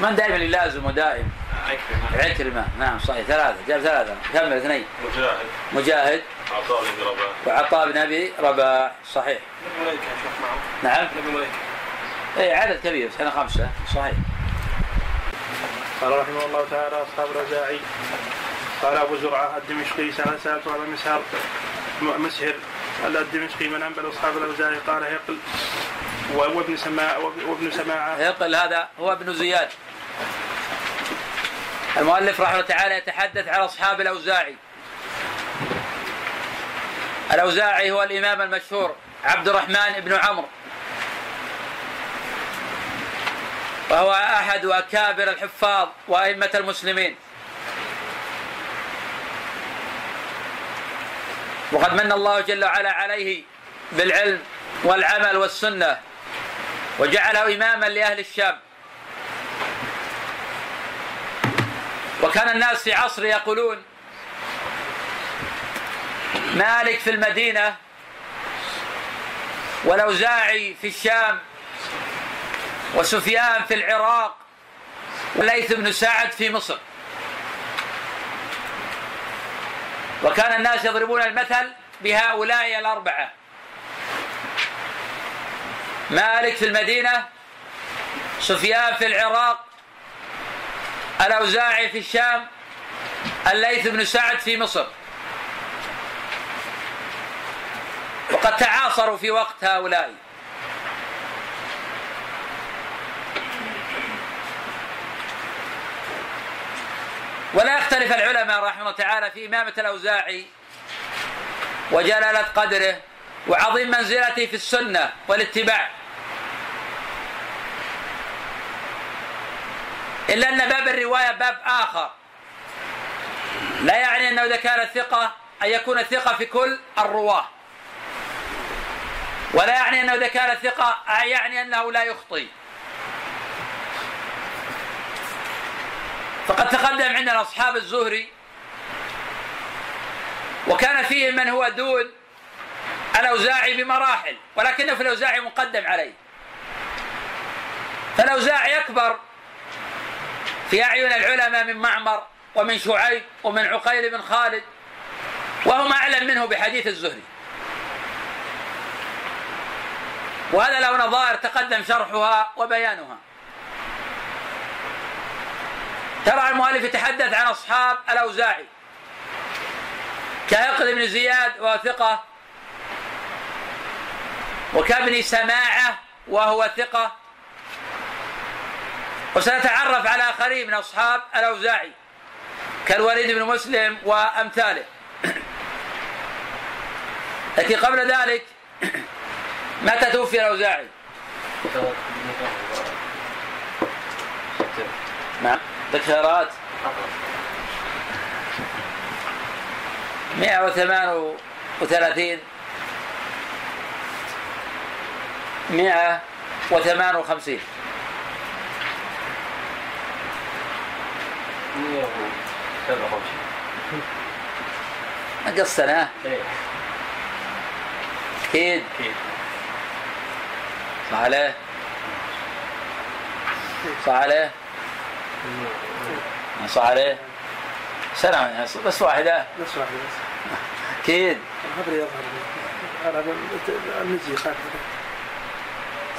من دائما يلازم ودائم؟ عكرمة. عكرمة نعم صحيح. ثلاثة جاب ثلاثة. كمل اثنين. مجاهد. مجاهد. عطاء بن رباح. وعطاء بن أبي رباح صحيح. نعم. اي عدد كبير بس إحنا خمسة صحيح. قال رحمه الله تعالى أصحاب الاوزاعي قال أبو زرعة الدمشقي سال سالت ابا مسهر مسهر الدمشقي من أنبل أصحاب الاوزاعي قال هيقل وابن سماع وابن سماعة. يقل هذا هو ابن زياد. المؤلف رحمه الله تعالى يتحدث عن أصحاب الأوزاعي. الأوزاعي هو الإمام المشهور عبد الرحمن بن عمرو. وهو أحد أكابر الحفاظ وأئمة المسلمين. وقد من الله جل وعلا عليه بالعلم والعمل والسنة وجعله إماما لأهل الشام. وكان الناس في عصر يقولون مالك في المدينة والأوزاعي في الشام وسفيان في العراق وليث بن سعد في مصر. وكان الناس يضربون المثل بهؤلاء الأربعة. مالك في المدينة سفيان في العراق الأوزاعي في الشام الليث بن سعد في مصر. وقد تعاصروا في وقت هؤلاء. ولا يختلف العلماء رحمه الله تعالى في إمامة الأوزاعي وجلالة قدره وعظيم منزلته في السنة والاتباع. إلا أن باب الرواية باب آخر. لا يعني أنه إذا كان ثقة أن يكون ثقة في كل الرواة. ولا يعني أنه إذا كان ثقة يعني أنه لا يخطي. فقد تقدم عندنا أصحاب الزهري وكان فيهم من هو دون الأوزاعي بمراحل ولكنه في الأوزاعي مقدم عليه. فالأوزاعي أكبر في أعين العلماء من معمر ومن شعيب ومن عقيل بن خالد وهم أعلم منه بحديث الزهري. وهذا له نظائر تقدم شرحها وبيانها. ترى المؤلف يتحدث عن أصحاب الأوزاعي. كهقل بن زياد وهو ثقة وكابن سماعة وهو ثقة. وسنتعرف على آخرين من أصحاب الأوزاعي كالوليد بن مسلم وأمثاله. [CLEARS THROAT] لكن قبل ذلك [CLEARS THROAT] متى توفي الأوزاعي؟ نعم. ذكرات 138 158 نقص سنة أكيد صح عليه؟ صح عليه؟ صح عليه سنة بس واحدة. بس واحدة بس. أكيد.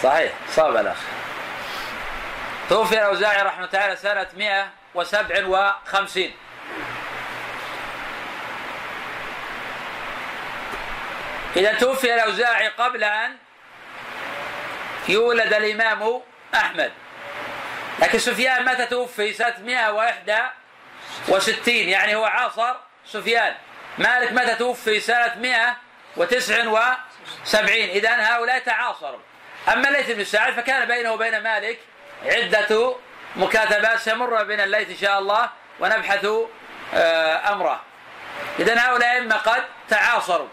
صحيح. صاب الأخ. توفي الأوزاعي رحمه الله تعالى سنة 157 إذا توفي الأوزاعي قبل أن يولد الإمام أحمد. لكن سفيان متى توفي؟ سنة 161 يعني هو عاصر سفيان. مالك متى توفي؟ سنة 179 إذا هؤلاء تعاصروا. أما الليث بن سعد فكان بينه وبين مالك عدة مكاتبات سيمر بنا الليث إن شاء الله ونبحث آه، أمره. إذا هؤلاء إما قد تعاصروا.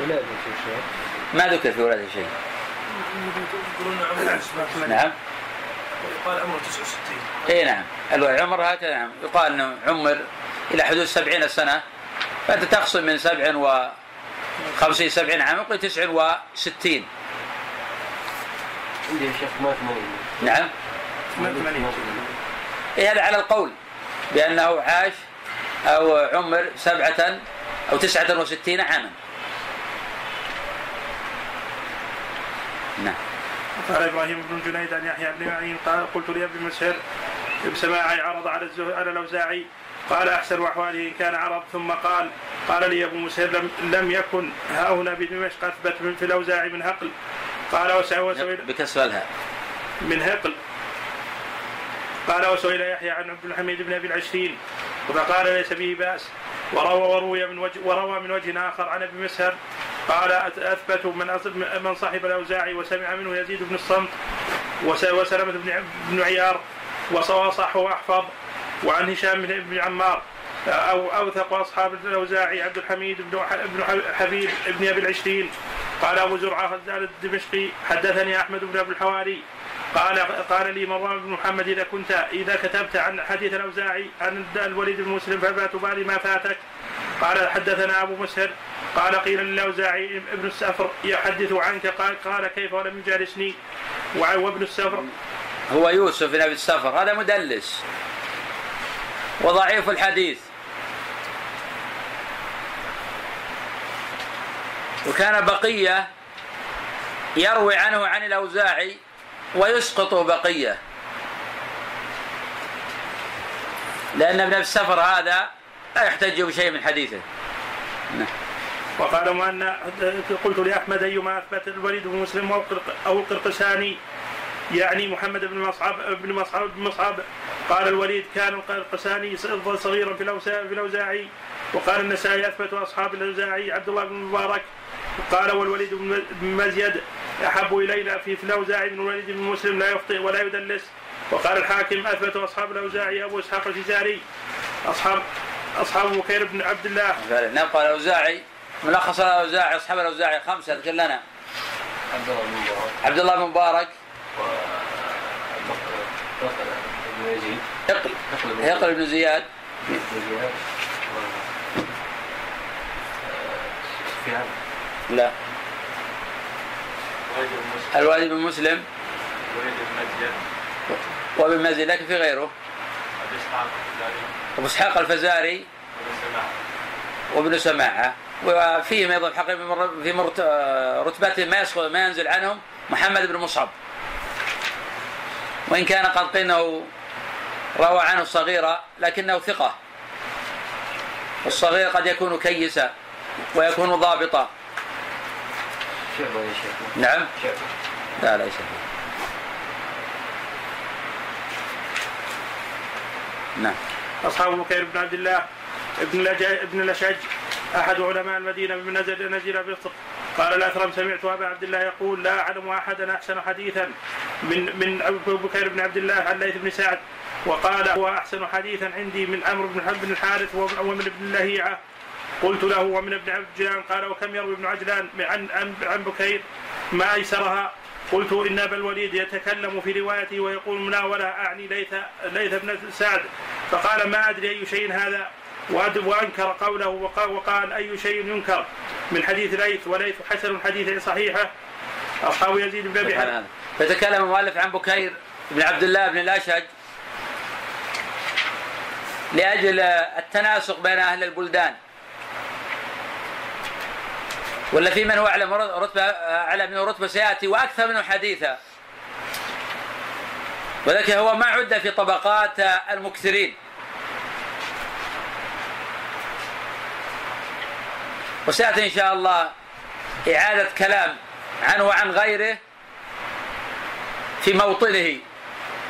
ولادة ما ذكر في ولده شيء. يقولون عمره 69 نعم. يقال عمره 69 إي نعم. العمر هكذا نعم. يقال إنه عمر إلى حدود سبعين سنة. فأنت تقسم من سبع وخمسين سبعين عام يقول تسع وستين عندي يا شيخ ما 80 نعم. 80 إيه هذا على القول بأنه عاش أو عمر سبعة أو تسعة وستين عاما. نعم. قال إبراهيم بن جنيد عن يحيى بن معين قال قلت لابن مسهر بسماعي عرض على. على الأوزاعي. قال أحسن أحواله إن كان عرض. ثم قال قال لي أبو مسهر لم, لم يكن. ها هنا بدمشق أثبت من في الاوزاعي من هقل. قال وسئل وسئل بكسر الهاء من هقل. قال وسئل يحيى عن عبد الحميد بن أبي العشرين. فقال ليس به بأس. وروى وروي من وجه وروى من وجه آخر عن أبي مسهر قال أثبت من من صاحب الأوزاعي وسمع منه يزيد بن الصمت وس- وسلمة بن بن عيار وصواصح وأحفظ وعن هشام بن عمار أو أوثق أصحاب الأوزاعي عبد الحميد بن بن حبيب بن أبي العشرين قال أبو زرعة الدمشقي حدثني أحمد بن أبي الحواري قال قال لي مروان بن محمد إذا كنت إذا كتبت عن حديث الأوزاعي عن الوليد بن مسلم فلا تبالي ما فاتك. قال حدثنا أبو مسهر. قال قيل للأوزاعي ابن السفر يحدث عنك قال قال كيف ولم يجالسني؟ وابن السفر. هو يوسف بن أبي السفر هذا مدلس. وضعيف الحديث. وكان بقية يروي عنه عن الأوزاعي ويسقط بقية. لأن ابن السفر هذا لا يحتج بشيء من حديثه. وقال مؤنى قلت لأحمد أيما أثبت الوليد بن مسلم أو القرق- أو القرقساني يعني محمد بن مصعب بن مصعب بن مصعب. قال الوليد كان القرقساني صغيرا في الأوزاعي. وقال النسائي أثبت أصحاب الأوزاعي عبد الله بن مبارك قال والوليد بن بن مزيد أحب إلينا في في الاوزاعي من الوليد بن مسلم لا يخطئ ولا يدلس. وقال الحاكم أثبت أصحاب الاوزاعي أبو إسحاق الجزاري. اصحاب أصحاب بكير بن عبد الله. نبقى الأوزاعي. ملخص الأوزاعي أصحاب الأوزاعي خمسة اذكر لنا. عبد الله بن مبارك. عبد الله بن مبارك. و بن يزيد. هقل بن زياد. بن سفيان. لا. وليد بن مسلم. الوالد بن وابن مزيد لكن في غيره. ابي إسحاق الفزاري. أبو إسحاق الفزاري. ابن سماع وابن سماعة وفيهم أيضا حقيقة في رتبتهم ما يسقط ما ينزل عنهم محمد بن مصعب. وإن كان قد قيل روى عنه الصغيرة لكنه ثقة. الصغير قد يكون كيسا ويكون ضابطا. شعبة يا شيخ. نعم. شعبة لا ليس فيه نعم. أصحاب بكير بن عبد الله ابن ابن الأشج أحد علماء المدينة من نزل نزل بصر قال الأثرم سمعت أبا عبد الله يقول لا أعلم أحدا أحسن حديثا من من أبو بكير بن عبد الله عن ليث بن سعد. وقال هو أحسن حديثا عندي من عمرو بن حب بن الحارث ومن ومن ابن لهيعة قلت له ومن ابن عجلان قال وكم يروي ابن عجلان عن عن عن بكير ما أيسرها؟ قلت إن أبا الوليد يتكلم في روايته ويقول مناوله أعني ليث ليث بن سعد. فقال ما أدري أي شيء هذا. وأنكر قوله وقال, وقال أي شيء ينكر من حديث ليث وليث حسن حديث صحيحة. أصحاب يزيد بن ابي. فتكلم المؤلف عن بكير بن عبد الله بن الاشج لأجل التناسق بين أهل البلدان. ولا في من هو اعلى من رتبه اعلى منه رتبة سيأتي وأكثر منه حديثا. ولكن هو ما عد في طبقات المكثرين. وسيأتي إن شاء الله إعادة كلام عنه وعن غيره في موطنه.